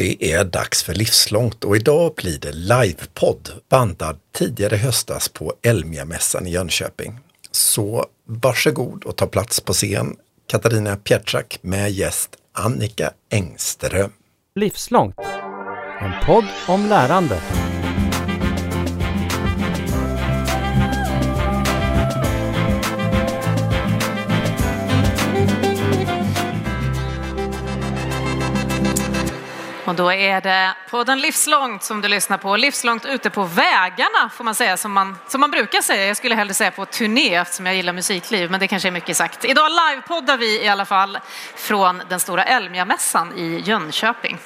Det är dags för Livslångt och idag blir det livepodd bandad tidigare höstas på Elmia-mässan i Jönköping. Så varsågod och ta plats på scen Katarina Pietrak med gäst Annika Engström. Livslångt, en podd om lärande. Och då är det podden Livslångt som du lyssnar på. Livslångt ute på vägarna får man säga som man, som man brukar säga. Jag skulle hellre säga på turné eftersom jag gillar musikliv, men det kanske är mycket sagt. Idag livepoddar vi i alla fall från den stora Elmia-mässan i Jönköping.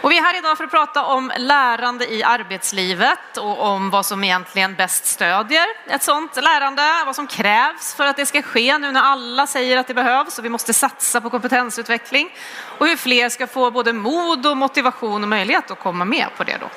Och vi är här idag för att prata om lärande i arbetslivet och om vad som egentligen bäst stödjer ett sådant lärande, vad som krävs för att det ska ske nu när alla säger att det behövs och vi måste satsa på kompetensutveckling och hur fler ska få både mod och motivation och möjlighet att komma med på det då.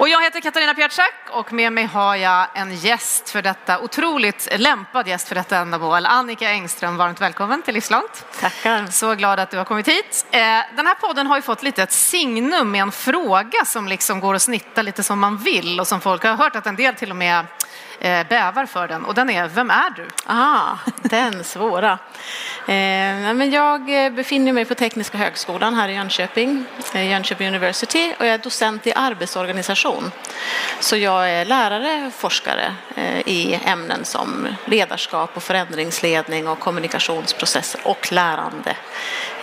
Och jag heter Katarina Pietschak och med mig har jag en gäst för detta, otroligt lämpad gäst för detta ändamål. Annika Engström, varmt välkommen till Livslångt. Tackar. Så glad att du har kommit hit. Eh, den här podden har ju fått lite ett signum med en fråga som liksom går att snitta lite som man vill och som folk har hört att en del till och med bävar för den och den är Vem är du? Ah, den svåra. Eh, men jag eh, befinner mig på Tekniska högskolan här i Jönköping, eh, Jönköping University och jag är docent i arbetsorganisation. Så jag är lärare, forskare eh, i ämnen som ledarskap och förändringsledning och kommunikationsprocesser och lärande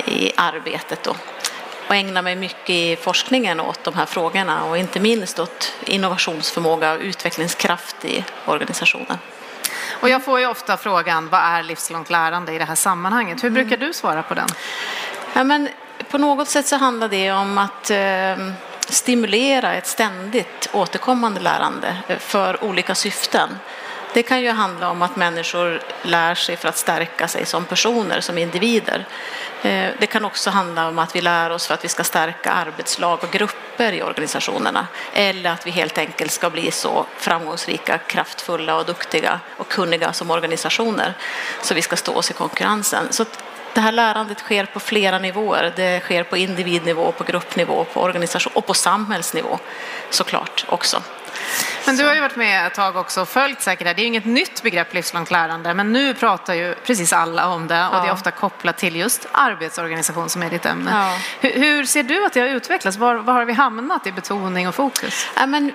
i arbetet. Då och ägnar mig mycket i forskningen åt de här frågorna och inte minst åt innovationsförmåga och utvecklingskraft i organisationen. Och jag får ju ofta frågan, vad är livslångt lärande i det här sammanhanget? Hur brukar du svara på den? Ja, men på något sätt så handlar det om att eh, stimulera ett ständigt återkommande lärande för olika syften. Det kan ju handla om att människor lär sig för att stärka sig som personer, som individer. Eh, det kan också handla om att vi lär oss för att vi ska stärka arbetslag och grupper i organisationerna. Eller att vi helt enkelt ska bli så framgångsrika, kraftfulla och duktiga och kunniga som organisationer så vi ska stå oss i konkurrensen. Så det här lärandet sker på flera nivåer. Det sker på individnivå, på gruppnivå, på organisation och på samhällsnivå såklart också. Men du har ju varit med ett tag också och följt säkert det här. Det är ju inget nytt begrepp livslångt lärande, men nu pratar ju precis alla om det och ja. det är ofta kopplat till just arbetsorganisation som är ditt ämne. Ja. Hur, hur, ser du att det har utvecklats? Var, var, har vi hamnat i betoning och fokus? Ja, men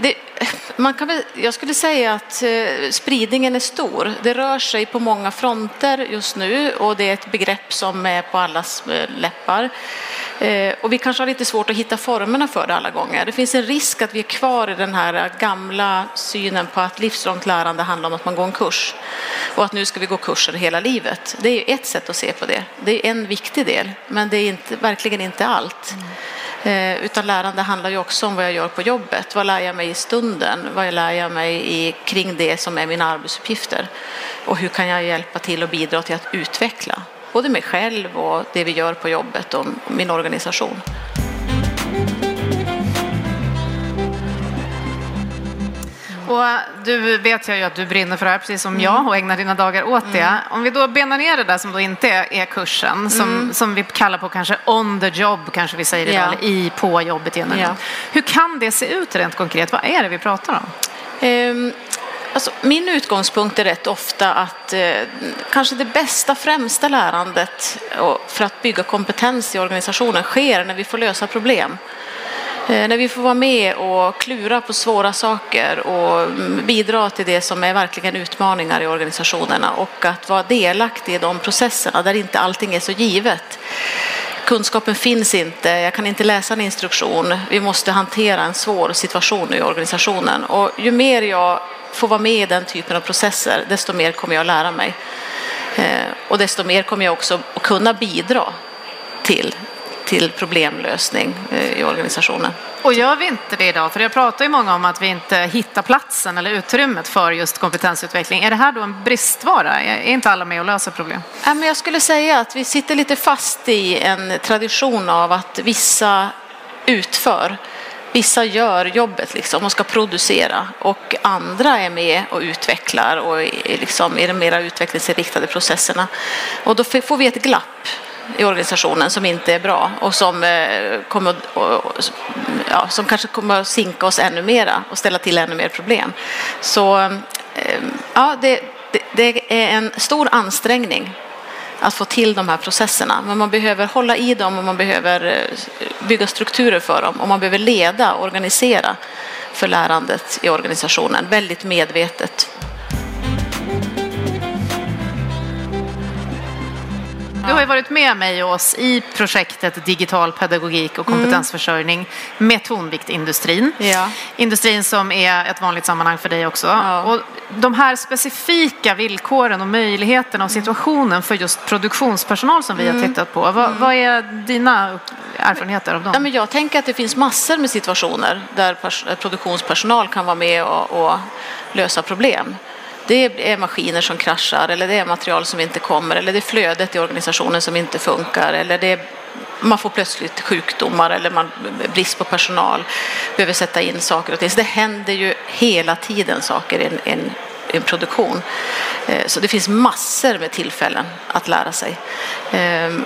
det, man kan väl, jag skulle säga att eh, spridningen är stor. Det rör sig på många fronter just nu och det är ett begrepp som är på allas eh, läppar. Eh, och vi kanske har lite svårt att hitta formerna för det alla gånger. Det finns en risk att vi är kvar i den här gamla synen på att livslångt lärande handlar om att man går en kurs och att nu ska vi gå kurser hela livet. Det är ett sätt att se på det. Det är en viktig del, men det är inte, verkligen inte allt. Mm. Utan lärande handlar ju också om vad jag gör på jobbet. Vad lär jag mig i stunden? Vad lär jag mig i, kring det som är mina arbetsuppgifter? Och hur kan jag hjälpa till och bidra till att utveckla både mig själv och det vi gör på jobbet och min organisation. Och du vet jag ju att du brinner för det här precis som mm. jag och ägnar dina dagar åt det. Mm. Om vi då benar ner det där som då inte är kursen, som, mm. som vi kallar på kanske on the job kanske vi säger idag, ja. eller i på jobbet igen. Ja. Hur kan det se ut rent konkret? Vad är det vi pratar om? Um, Alltså, min utgångspunkt är rätt ofta att eh, kanske det bästa, främsta lärandet för att bygga kompetens i organisationen sker när vi får lösa problem. Eh, när vi får vara med och klura på svåra saker och bidra till det som är verkligen utmaningar i organisationerna och att vara delaktig i de processerna där inte allting är så givet. Kunskapen finns inte, jag kan inte läsa en instruktion, vi måste hantera en svår situation i organisationen. Och ju mer jag får vara med i den typen av processer, desto mer kommer jag att lära mig. Eh, och desto mer kommer jag också att kunna bidra till, till problemlösning eh, i organisationen. Och gör vi inte det idag? För jag pratar ju många om att vi inte hittar platsen eller utrymmet för just kompetensutveckling. Är det här då en bristvara? Är inte alla med och löser problem? Jag skulle säga att vi sitter lite fast i en tradition av att vissa utför Vissa gör jobbet liksom och ska producera och andra är med och utvecklar och är liksom i de mera utvecklingsinriktade processerna. Och då får vi ett glapp i organisationen som inte är bra och som, eh, kommer, ja, som kanske kommer att sinka oss ännu mera och ställa till ännu mer problem. Så eh, ja, det, det, det är en stor ansträngning att få till de här processerna. Men man behöver hålla i dem och man behöver eh, bygga strukturer för dem och man behöver leda och organisera för lärandet i organisationen väldigt medvetet. Du har ju varit med mig och oss i projektet Digital pedagogik och kompetensförsörjning med tonvikt industrin. Ja. Industrin som är ett vanligt sammanhang för dig också. Ja. Och de här specifika villkoren och möjligheterna och situationen för just produktionspersonal som vi har tittat på. Vad, vad är dina erfarenheter av dem? Ja, men jag tänker att det finns massor med situationer där pers- produktionspersonal kan vara med och, och lösa problem. Det är maskiner som kraschar eller det är material som inte kommer eller det är flödet i organisationen som inte funkar eller det är, man får plötsligt sjukdomar eller man, brist på personal, behöver sätta in saker och ting. Så det händer ju hela tiden saker i en, en, en produktion. Eh, så det finns massor med tillfällen att lära sig. Ehm,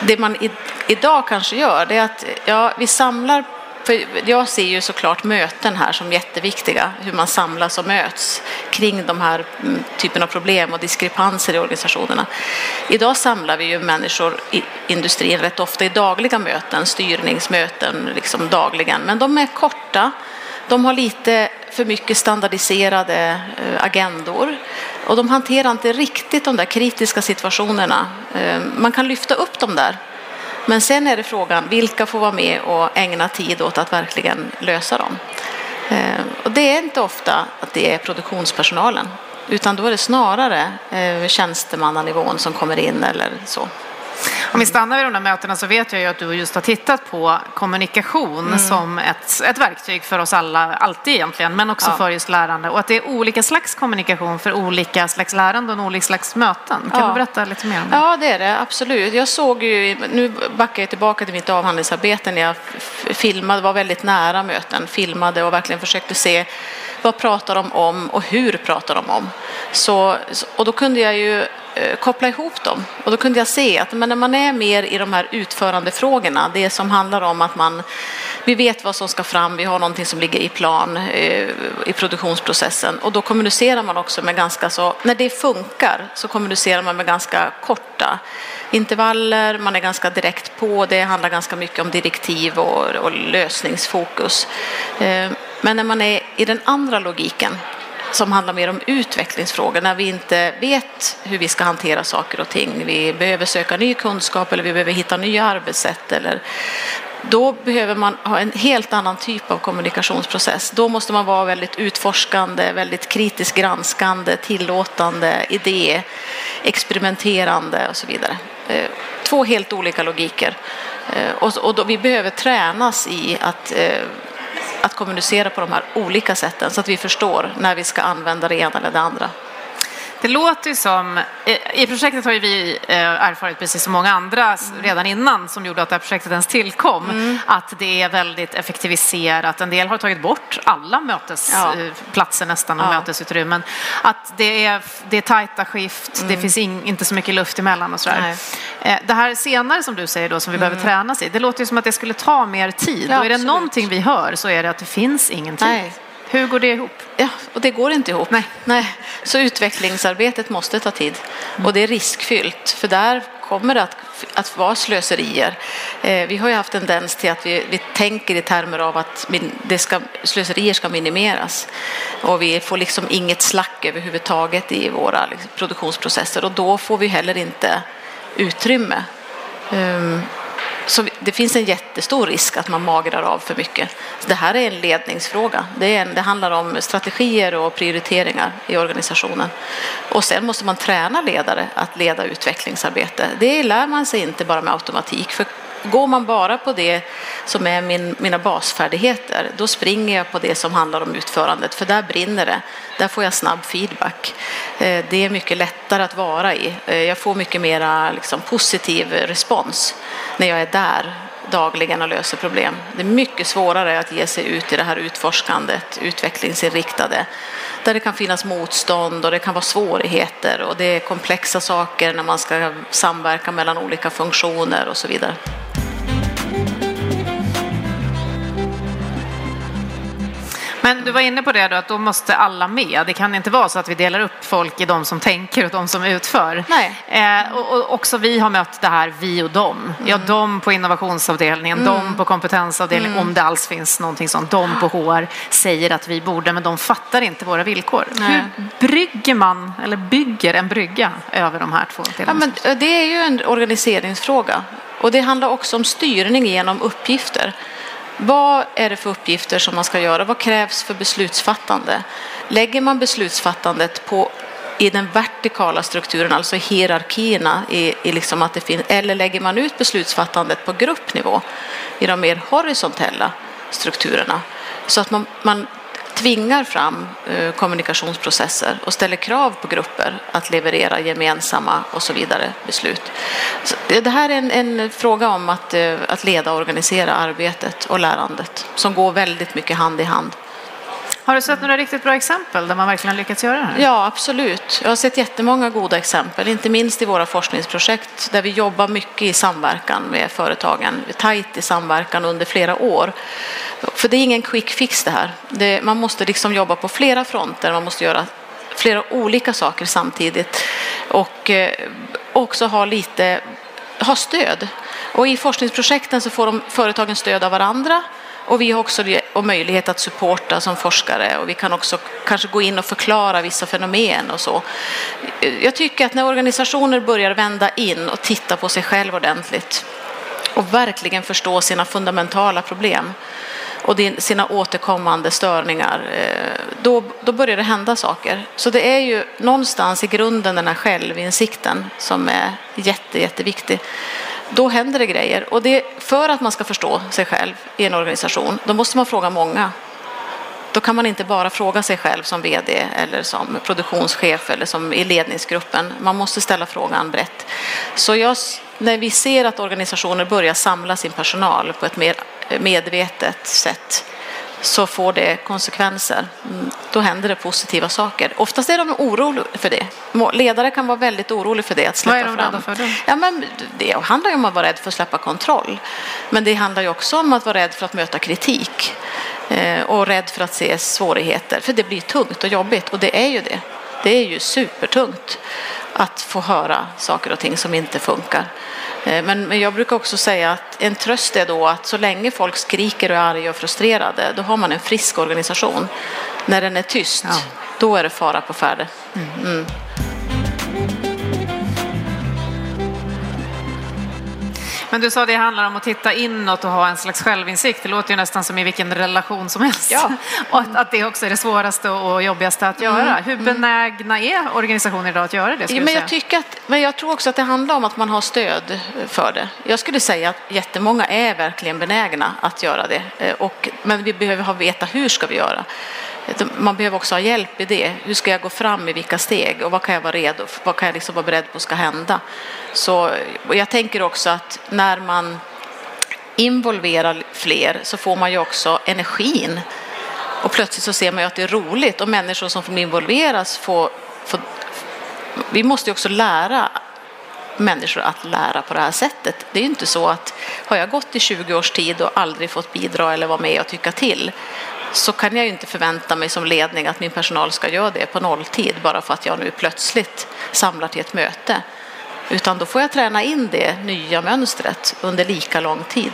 det man i, idag kanske gör det är att ja, vi samlar för jag ser ju såklart möten här som jätteviktiga, hur man samlas och möts kring de här mm, typen av problem och diskrepanser i organisationerna. Idag samlar vi ju människor i industrin rätt ofta i dagliga möten, styrningsmöten liksom dagligen, men de är korta. De har lite för mycket standardiserade eh, agendor och de hanterar inte riktigt de där kritiska situationerna. Eh, man kan lyfta upp dem där men sen är det frågan, vilka får vara med och ägna tid åt att verkligen lösa dem? Eh, och det är inte ofta att det är produktionspersonalen, utan då är det snarare eh, tjänstemannanivån som kommer in eller så. Om vi stannar vid de där mötena så vet jag ju att du just har tittat på kommunikation Mm. som ett, ett verktyg för oss alla, alltid egentligen, men också Ja. för just lärande. Och att det är olika slags kommunikation för olika slags lärande och olika slags möten. Kan Ja. du berätta lite mer om det? Ja, det är det absolut. Jag såg ju, nu backar jag tillbaka till mitt avhandlingsarbete när jag filmade, var väldigt nära möten, filmade och verkligen försökte se vad pratar de om och hur pratar de om. Så, och då kunde jag ju Eh, koppla ihop dem. Och då kunde jag se att men när man är mer i de här utförandefrågorna, det som handlar om att man vi vet vad som ska fram, vi har någonting som ligger i plan eh, i produktionsprocessen. Och då kommunicerar man också med ganska så, när det funkar så kommunicerar man med ganska korta intervaller, man är ganska direkt på, det handlar ganska mycket om direktiv och, och lösningsfokus. Eh, men när man är i den andra logiken som handlar mer om utvecklingsfrågor, när vi inte vet hur vi ska hantera saker och ting. Vi behöver söka ny kunskap eller vi behöver hitta nya arbetssätt. Eller, då behöver man ha en helt annan typ av kommunikationsprocess. Då måste man vara väldigt utforskande, väldigt kritiskt granskande, tillåtande, idé, experimenterande och så vidare. Eh, två helt olika logiker. Eh, och, då, vi behöver tränas i att eh, att kommunicera på de här olika sätten så att vi förstår när vi ska använda det ena eller det andra. Det låter ju som, i- projektet har ju vi eh, erfarit precis som många andra s- redan innan som gjorde att det här projektet ens tillkom, att det är väldigt effektiviserat. En del har tagit bort alla Ja. mötesplatser nästan och Ja. mötesutrymmen. Att det är, det är tajta skift, det finns in, inte så mycket luft emellan och sådär. Nej. Eh, Det här senare som du säger då som vi behöver tränas i, det låter ju som att det skulle ta mer tid. Ja, och är det absolut. någonting vi hör så är det att det finns ingen tid. Nej. Hur går det ihop? Ja, och det går inte ihop. Nej. Nej. Så utvecklingsarbetet måste ta tid. Och det är riskfyllt, för där kommer det att, att vara slöserier. Eh, vi har ju haft tendens till att vi, vi tänker i termer av att min, det ska, slöserier ska minimeras. Och vi får liksom inget slack överhuvudtaget i våra liksom, produktionsprocesser och då får vi heller inte utrymme. Ehm, så det finns en jättestor risk att man magrar av för mycket. Så det här är en ledningsfråga. Det, är en, det handlar om strategier och prioriteringar i organisationen. Och sen måste man träna ledare att leda utvecklingsarbete. Det lär man sig inte bara med automatik. För går man bara på det som är min, mina basfärdigheter, då springer jag på det som handlar om utförandet. För där brinner det. Där får jag snabb feedback. Eh, det är mycket lättare att vara i. Eh, jag får mycket mera liksom, positiv respons när jag är där dagligen och löser problem. Det är mycket svårare att ge sig ut i det här utforskandet, utvecklingsinriktade, där det kan finnas motstånd och det kan vara svårigheter och det är komplexa saker när man ska samverka mellan olika funktioner och så vidare. Men du var inne på det då, att då måste alla med. Det kan inte vara så att vi delar upp folk i de som tänker och de som utför. Nej. Eh, och, och också vi har mött det här vi och dem. Mm. Ja, de på innovationsavdelningen, de på kompetensavdelningen, Mm. om det alls finns någonting sånt. De på HR säger att vi borde, men de fattar inte våra villkor. Nej. Hur brygger man, eller bygger en brygga över de här två Ja, delarna? men eh, det är ju en organiseringsfråga och det handlar också om styrning genom uppgifter. Vad är det för uppgifter som man ska göra? Vad krävs för beslutsfattande? Lägger man beslutsfattandet på i den vertikala strukturen, alltså hierarkierna, i, i liksom att det finns, eller lägger man ut beslutsfattandet på gruppnivå i de mer horisontella strukturerna? Så att man, man tvingar fram eh, kommunikationsprocesser och ställer krav på grupper att leverera gemensamma och så vidare beslut. Så det här är en, en fråga om att, eh, att leda och organisera arbetet och lärandet som går väldigt mycket hand i hand. Har du sett några riktigt bra exempel där man verkligen har lyckats göra det här? Ja, absolut. Jag har sett jättemånga goda exempel, inte minst i våra forskningsprojekt där vi jobbar mycket i samverkan med företagen, tajt i samverkan under flera år. För det är ingen quick fix det här. Det, man måste liksom jobba på flera fronter, man måste göra flera olika saker samtidigt och eh, också ha lite ha stöd. Och i forskningsprojekten så får de, företagen stöd av varandra och vi har också möjlighet att supporta som forskare och vi kan också kanske gå in och förklara vissa fenomen och så. Jag tycker att när organisationer börjar vända in och titta på sig själv ordentligt och verkligen förstå sina fundamentala problem och sina återkommande störningar, eh, då, då börjar det hända saker. Så det är ju någonstans i grunden den här självinsikten som är jätte, jätteviktig. Då händer det grejer. Och det, för att man ska förstå sig själv i en organisation, då måste man fråga många. Då kan man inte bara fråga sig själv som vd eller som produktionschef eller som i ledningsgruppen. Man måste ställa frågan brett. Så jag, när vi ser att organisationer börjar samla sin personal på ett mer medvetet sätt så får det konsekvenser. Mm, Då händer det positiva saker. Oftast är de oroliga för det. Ledare kan vara väldigt oroliga för det. Att släppa Vad är de rädda för då? Ja, men det handlar ju om att vara rädd för att släppa kontroll. Men det handlar ju också om att vara rädd för att möta kritik eh, och rädd för att se svårigheter. För det blir tungt och jobbigt och det är ju det. Det är ju supertungt att få höra saker och ting som inte funkar. Eh, Men, jag brukar också säga att en tröst är då att så länge folk skriker och är arga och frustrerade, då har man en frisk organisation. När den är tyst, Ja. då är det fara på färde. Men du sa det handlar om att titta inåt och ha en slags självinsikt. Det låter ju nästan som i vilken relation som helst. Ja. Och att, att det också är det svåraste och jobbigaste att göra. Hur benägna är organisationer idag att göra det? Ja, men jag, tycker att, men jag tror också att det handlar om att man har stöd för det. Jag skulle säga att jättemånga är verkligen benägna att göra det. Eh, Och, men vi behöver ha veta hur ska vi göra. Man behöver också ha hjälp i det. Hur ska jag gå fram i vilka steg och vad kan jag vara redo för? Vad kan jag liksom vara beredd på ska hända? Så, och jag tänker också att när man involverar fler så får man ju också energin och plötsligt så ser man ju att det är roligt och människor som får involveras får, får vi måste ju också lära människor att lära på det här sättet. Det är ju inte så att har jag gått i 20 års tid och aldrig fått bidra eller vara med och tycka till så kan jag ju inte förvänta mig som ledning att min personal ska göra det på nolltid bara för att jag nu plötsligt samlar till ett möte. Utan då får jag träna in det nya mönstret under lika lång tid.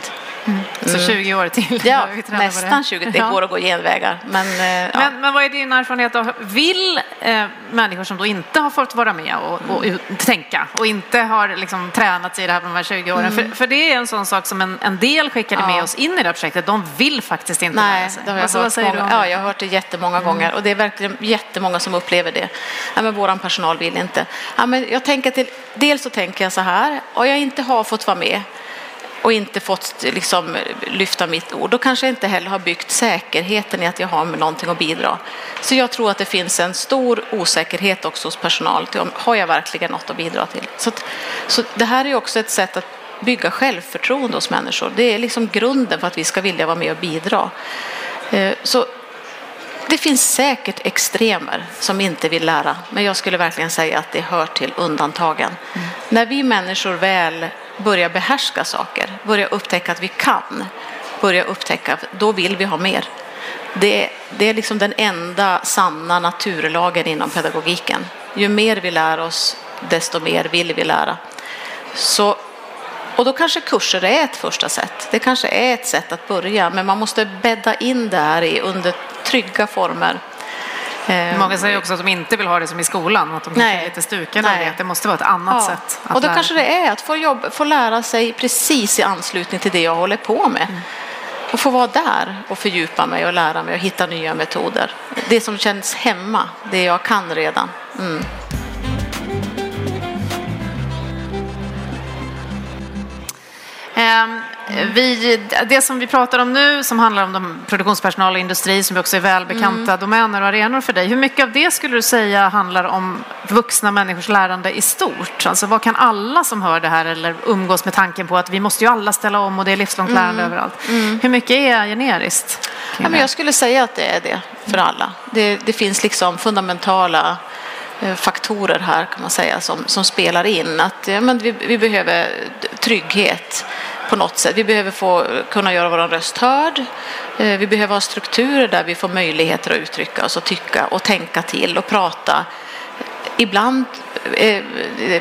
Så 20 år till? Mm. Ja, nästan 20. Det går att gå genvägar. Men, eh, ja. Men, men vad är din erfarenhet av, vill eh, människor som då inte har fått vara med och, och Mm. tänka och inte har liksom tränat sig i det här på de här 20 åren, för, för det är en sån sak som en, en del skickade Mm. Ja. med oss in i det här projektet, de vill faktiskt inte lära Nej, sig. det har jag, Alltså, hört vad många, om? Mm. ja, jag har hört det jättemånga gånger och det är verkligen jättemånga som upplever det. Ja, men våran personal vill inte. Ja, men jag tänker till, dels så tänker jag så här, och jag inte har fått vara med och inte fått liksom, lyfta mitt ord, då kanske jag inte heller har byggt säkerheten i att jag har med någonting att bidra. Så jag tror att det finns en stor osäkerhet också hos personal. Till om, har jag verkligen något att bidra till? Så, att, så det här är också ett sätt att bygga självförtroende hos människor. Det är liksom grunden för att vi ska vilja vara med och bidra. Eh, så det finns säkert extremer som inte vill lära, men jag skulle verkligen säga att det hör till undantagen. Mm. När vi människor väl börjar behärska saker, börjar upptäcka att vi kan, börjar upptäcka, då vill vi ha mer. Det, det är liksom den enda sanna naturlagen inom pedagogiken. Ju mer vi lär oss, desto mer vill vi lära. Så, och då kanske kurser är ett första sätt. Det kanske är ett sätt att börja, men man måste bädda in det här i under trygga former. Eh, Många säger också att de inte vill ha det som i skolan, att de Nej. är lite stukade av det. Det måste vara ett annat ja. sätt. och då lära. kanske det är att få, jobb, få lära sig precis i anslutning till det jag håller på med. Mm. Och få vara där och fördjupa mig och lära mig och hitta nya metoder. Det som känns hemma, det jag kan redan. Mm. Vi, det som vi pratar om nu som handlar om de produktionspersonal och industri som också är välbekanta mm. domäner och arenor för dig. Hur mycket av det skulle du säga handlar om vuxna människors lärande i stort? Alltså vad kan alla som hör det här eller umgås med tanken på att vi måste ju alla ställa om och det är livslångt mm. lärande överallt. Mm. Hur mycket är generiskt? Ja, men jag skulle säga att det är det för alla. Det, det finns liksom fundamentala eh, faktorer här kan man säga som, som spelar in. Att ja, men vi, vi behöver trygghet på något sätt. Vi behöver få kunna göra vår röst hörd. Eh, vi behöver ha strukturer där vi får möjligheter att uttrycka oss och tycka och tänka till och prata. Ibland, eh,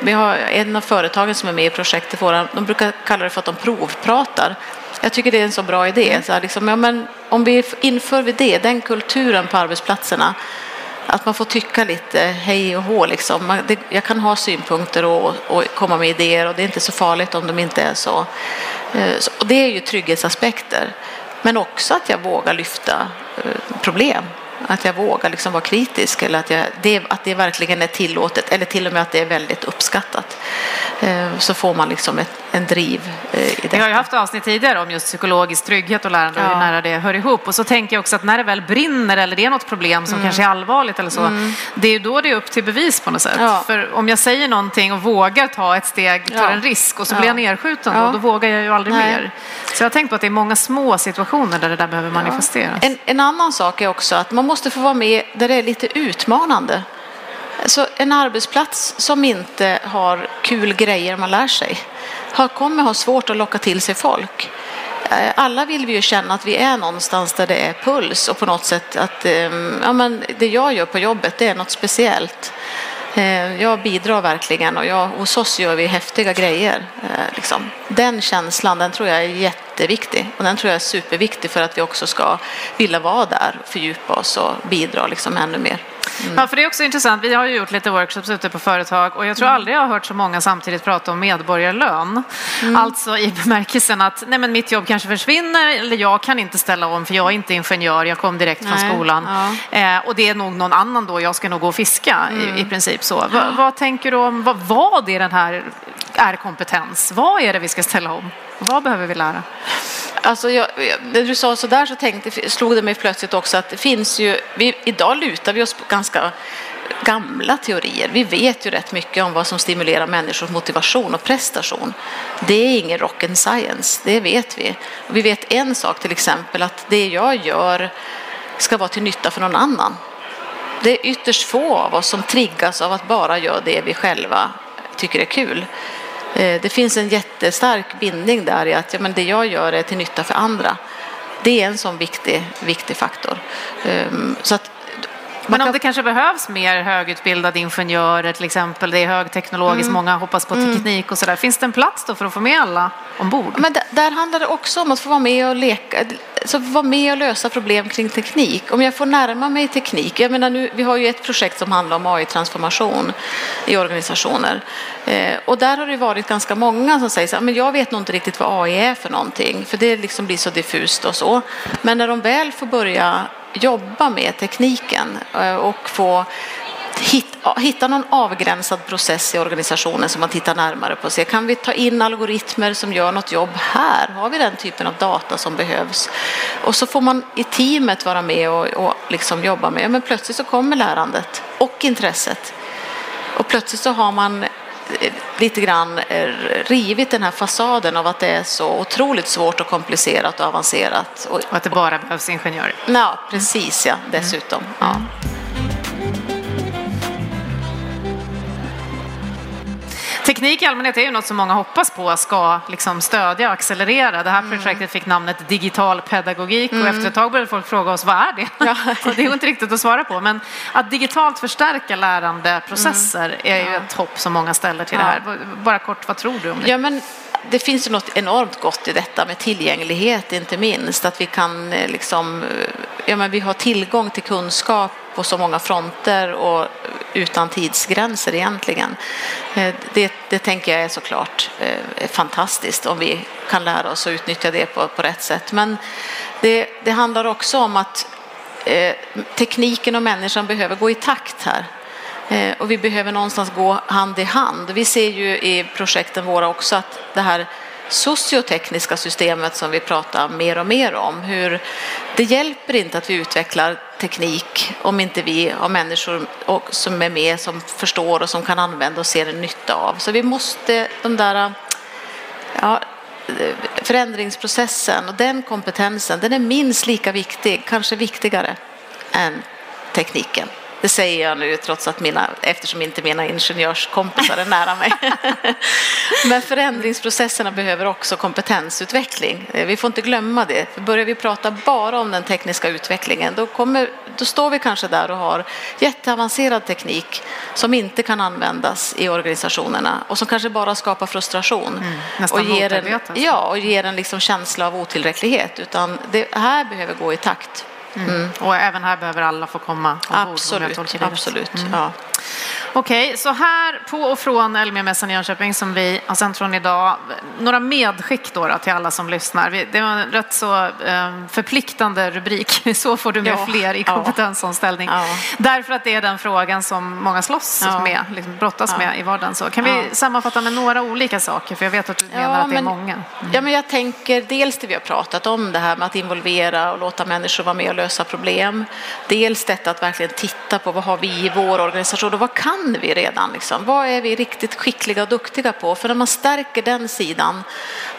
vi har en av företagen som är med i projektet, de brukar kalla det för att de provpratar. Jag tycker det är en så bra idé. Så liksom, ja, men om vi inför vi det, den kulturen på arbetsplatserna att man får tycka lite hej och hå. Liksom. Jag kan ha synpunkter och, och, komma med idéer och det är inte så farligt om de inte är så. Eh, och det är ju trygghetsaspekter. Men också att jag vågar lyfta eh, problem. Att jag vågar liksom vara kritisk eller att, jag, det, att det verkligen är tillåtet eller till och med att det är väldigt uppskattat. Eh, så får man liksom ett, en driv eh, i det. Vi har ju haft avsnitt tidigare om just psykologisk trygghet och lärande och hur nära det hör ihop. Och så tänker jag också att när det väl brinner eller det är något problem som mm. kanske är allvarligt eller så, mm. det är då det är upp till bevis på något sätt. Ja. För om jag säger någonting och vågar ta ett steg, tar ja. en risk och så blir jag nedskjuten då, då vågar jag ju aldrig Nej. mer. Så jag har tänkt på att det är många små situationer där det där behöver manifesteras. En, en annan sak är också att man måste få vara med där det är lite utmanande. Så en arbetsplats som inte har kul grejer man lär sig kommer ha svårt att locka till sig folk. Eh, alla vill vi ju känna att vi är någonstans där det är puls och på något sätt att ehm, ja, men det jag gör på jobbet det är något speciellt. Eh, jag bidrar verkligen och jag, hos oss gör vi häftiga grejer. Eh, liksom. Den känslan den tror jag är jätteviktig och den tror jag är superviktig för att vi också ska vilja vara där, fördjupa oss och bidra liksom ännu mer. Mm. Ja, för det är också intressant. Vi har ju gjort lite workshops ute på företag och jag tror mm. aldrig jag har hört så många samtidigt prata om medborgarlön. Mm. Alltså i bemärkelsen att nej, men mitt jobb kanske försvinner eller jag kan inte ställa om för jag är inte ingenjör, jag kom direkt nej. från skolan. Ja. Eh, och det är nog någon annan då, jag ska nog gå och fiska i, mm. i princip så. Va, vad tänker du om, vad, vad är den här är kompetens? Vad är det vi ska ställa om? Vad behöver vi lära? Alltså jag, när du sa så där så tänkte, slog det mig plötsligt också att det finns ju, vi, idag lutar vi oss på ganska gamla teorier. Vi vet ju rätt mycket om vad som stimulerar människors motivation och prestation. Det är ingen rock and science, det vet vi. Vi vet en sak till exempel att det jag gör ska vara till nytta för någon annan. Det är ytterst få av oss som triggas av att bara göra det vi själva tycker är kul. Eh, det finns en jättestark bindning där i att ja, men det jag gör är till nytta för andra. Det är en sån viktig, viktig faktor. Ehm, så att men om det kanske behövs mer högutbildade ingenjörer till exempel, det är högteknologiskt, mm. många hoppas på mm. teknik och sådär. Finns det en plats då för att få med alla ombord? Men där, handlar det också om att få vara med och leka, så vara med och lösa problem kring teknik. Om jag får närma mig teknik, jag menar nu, vi har ju ett projekt som handlar om AI-transformation i organisationer eh, och där har det varit ganska många som säger så här, men jag vet nog inte riktigt vad AI är för någonting, för det liksom blir så diffust och så. Men när de väl får börja jobba med tekniken eh, och få hitta någon avgränsad process i organisationen som man tittar närmare på. Se, kan vi ta in algoritmer som gör något jobb här? Har vi den typen av data som behövs? Och så får man i teamet vara med och, och liksom jobba med. Men plötsligt så kommer lärandet och intresset. Och plötsligt så har man lite grann eh, rivit den här fasaden av att det är så otroligt svårt och komplicerat och avancerat. Och, Och att det bara behövs ingenjörer. ja, precis ja, dessutom. Ja. Teknik i allmänhet är ju något som många hoppas på ska liksom stödja och accelerera. Det här projektet fick namnet digital pedagogik och efter ett tag började folk fråga oss vad är det? Ja. det är inte riktigt att svara på. Men att digitalt förstärka lärandeprocesser är ju ett hopp som många ställer till Ja. det här. Bara kort, vad tror du om det? Ja, men det finns ju något enormt gott i detta med tillgänglighet, inte minst. Att vi kan eh, liksom, eh, ja, men vi har tillgång till kunskap på så många fronter och utan tidsgränser egentligen. Eh, det, det tänker jag är såklart fantastiskt om vi kan lära oss att utnyttja det på, på rätt sätt. Men det, det handlar också om att eh, tekniken och människan behöver gå i takt här. Eh, och vi behöver någonstans gå hand i hand. Vi ser ju i projekten våra också att det här sociotekniska systemet som vi pratar mer och mer om, hur det hjälper inte att vi utvecklar teknik om inte vi har människor och- som är med, som förstår och som kan använda och ser en nytta av. Så vi måste, de där ja, förändringsprocessen och den kompetensen, den är minst lika viktig, kanske viktigare än tekniken. Det säger jag nu trots att mina, eftersom inte mina ingenjörskompisar är nära mig. Men förändringsprocesserna behöver också kompetensutveckling. Eh, Vi får inte glömma det. För börjar vi prata bara om den tekniska utvecklingen då, kommer, då står vi kanske där och har jätteavancerad teknik som inte kan användas i organisationerna och som kanske bara skapar frustration. nästan och ger en, ja, och ger en liksom känsla av otillräcklighet. Utan det här behöver gå i takt. Och även här behöver alla få komma ombord. Absolut, absolut. Ja. Okej, så här på och från Elmia-mässan i Jönköping som vi har sänt från idag. Några medskick då, då till alla som lyssnar. Det var en rätt så eh, förpliktande rubrik. Så får du med Ja, fler i kompetensomställning. Ja. Därför att det är den frågan som många slåss med, liksom brottas med i vardagen. Så kan vi sammanfatta med några olika saker? För jag vet att du menar att det är många. Ja, men jag tänker dels det vi har pratat om, det här med att involvera och låta människor vara med och lösa problem. Dels detta att verkligen titta på vad har vi i vår organisation och vad kan vi redan? Liksom? Vad är vi riktigt skickliga och duktiga på? För när man stärker den sidan,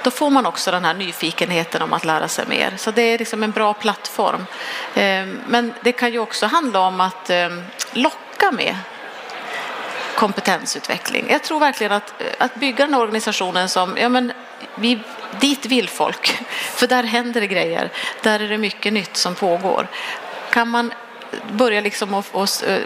då får man också den här nyfikenheten om att lära sig mer. Så det är liksom en bra plattform. Ehm, men det kan ju också handla om att ehm, locka med kompetensutveckling. Jag tror verkligen att, eh, att bygga den här organisationen som, ja men vi, dit vill folk, för där händer det grejer, där är det mycket nytt som pågår. Kan man börja liksom och, och, eh, eh,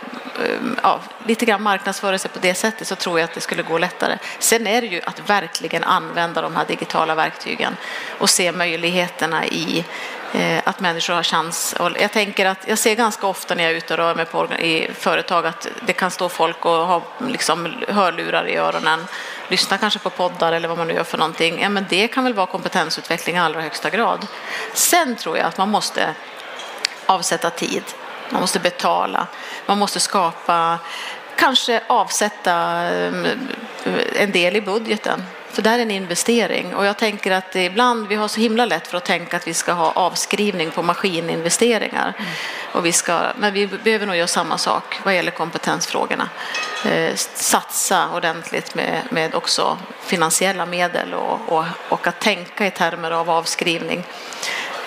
ja, lite grann marknadsföra sig på det sättet så tror jag att det skulle gå lättare. Sen är det ju att verkligen använda de här digitala verktygen och se möjligheterna i eh, att människor har chans. Och jag tänker att jag ser ganska ofta när jag är ute och rör mig på, i företag att det kan stå folk och ha liksom hörlurar i öronen, lyssna kanske på poddar eller vad man nu gör för någonting. Ja, men det kan väl vara kompetensutveckling i allra högsta grad. Sen tror jag att man måste avsätta tid, man måste betala, man måste skapa, kanske avsätta eh, en del i budgeten. För det här är en investering och jag tänker att ibland, vi har så himla lätt för att tänka att vi ska ha avskrivning på maskininvesteringar. Och vi ska, men vi behöver nog göra samma sak vad gäller kompetensfrågorna. Eh, satsa ordentligt med, med också finansiella medel och, och, och att tänka i termer av avskrivning.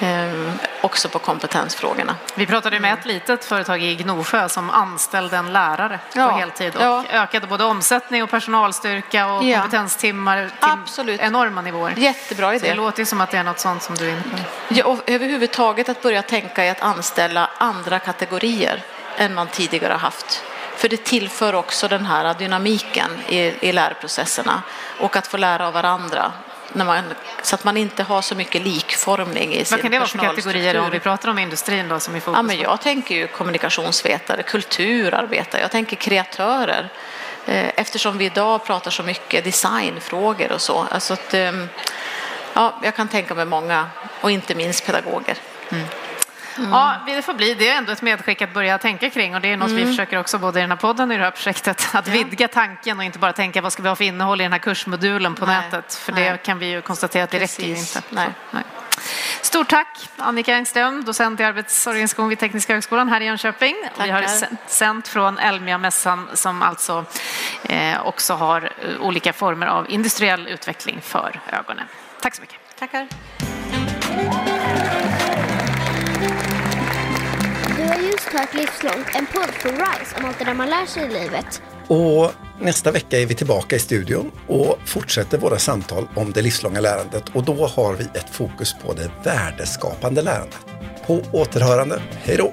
Eh, också på kompetensfrågorna. Vi pratade med ett litet företag i Gnosjö som anställde en lärare Ja, på heltid och ja. ökade både omsättning och personalstyrka och Ja. kompetentimmar till Absolut. enorma nivåer. Jättebra Så idé. det låter som att det är något sånt som du är inne på. Ja, och överhuvudtaget att börja tänka i att anställa andra kategorier än man tidigare har haft. För det tillför också den här dynamiken i, i lärprocesserna och att få lära av varandra. När man, så att man inte har så mycket likformning i sin Vad kan det vara för kategorier personalstruktur. om vi pratar om industrin då som är fokus Ja, men jag tänker ju kommunikationsvetare, kulturarbetare, jag tänker kreatörer. Eh, Eftersom vi idag pratar så mycket designfrågor och så. Alltså att, ehm, ja, jag kan tänka mig många, och inte minst pedagoger. Ja, det får bli. Det är ändå ett medskick att börja tänka kring och det är något vi försöker också både i den här podden och i det här projektet att vidga tanken och inte bara tänka vad ska vi ha för innehåll i den här kursmodulen på Nej, nätet för nej. det kan vi ju konstatera att det räcker inte. Nej. Så, Stort tack Annika Engström, docent i arbetsorganisation vid Tekniska högskolan här i Jönköping. Tackar. Vi har sänt från Elmia-mässan som alltså eh, också har eh, olika former av industriell utveckling för ögonen. Tack så mycket. Tackar. Du har just hört Livslångt, en podd från RISE om allt det där man lär sig i livet. Och nästa vecka är vi tillbaka i studion och fortsätter våra samtal om det livslånga lärandet och då har vi ett fokus på det värdeskapande lärandet. På återhörande, hej då!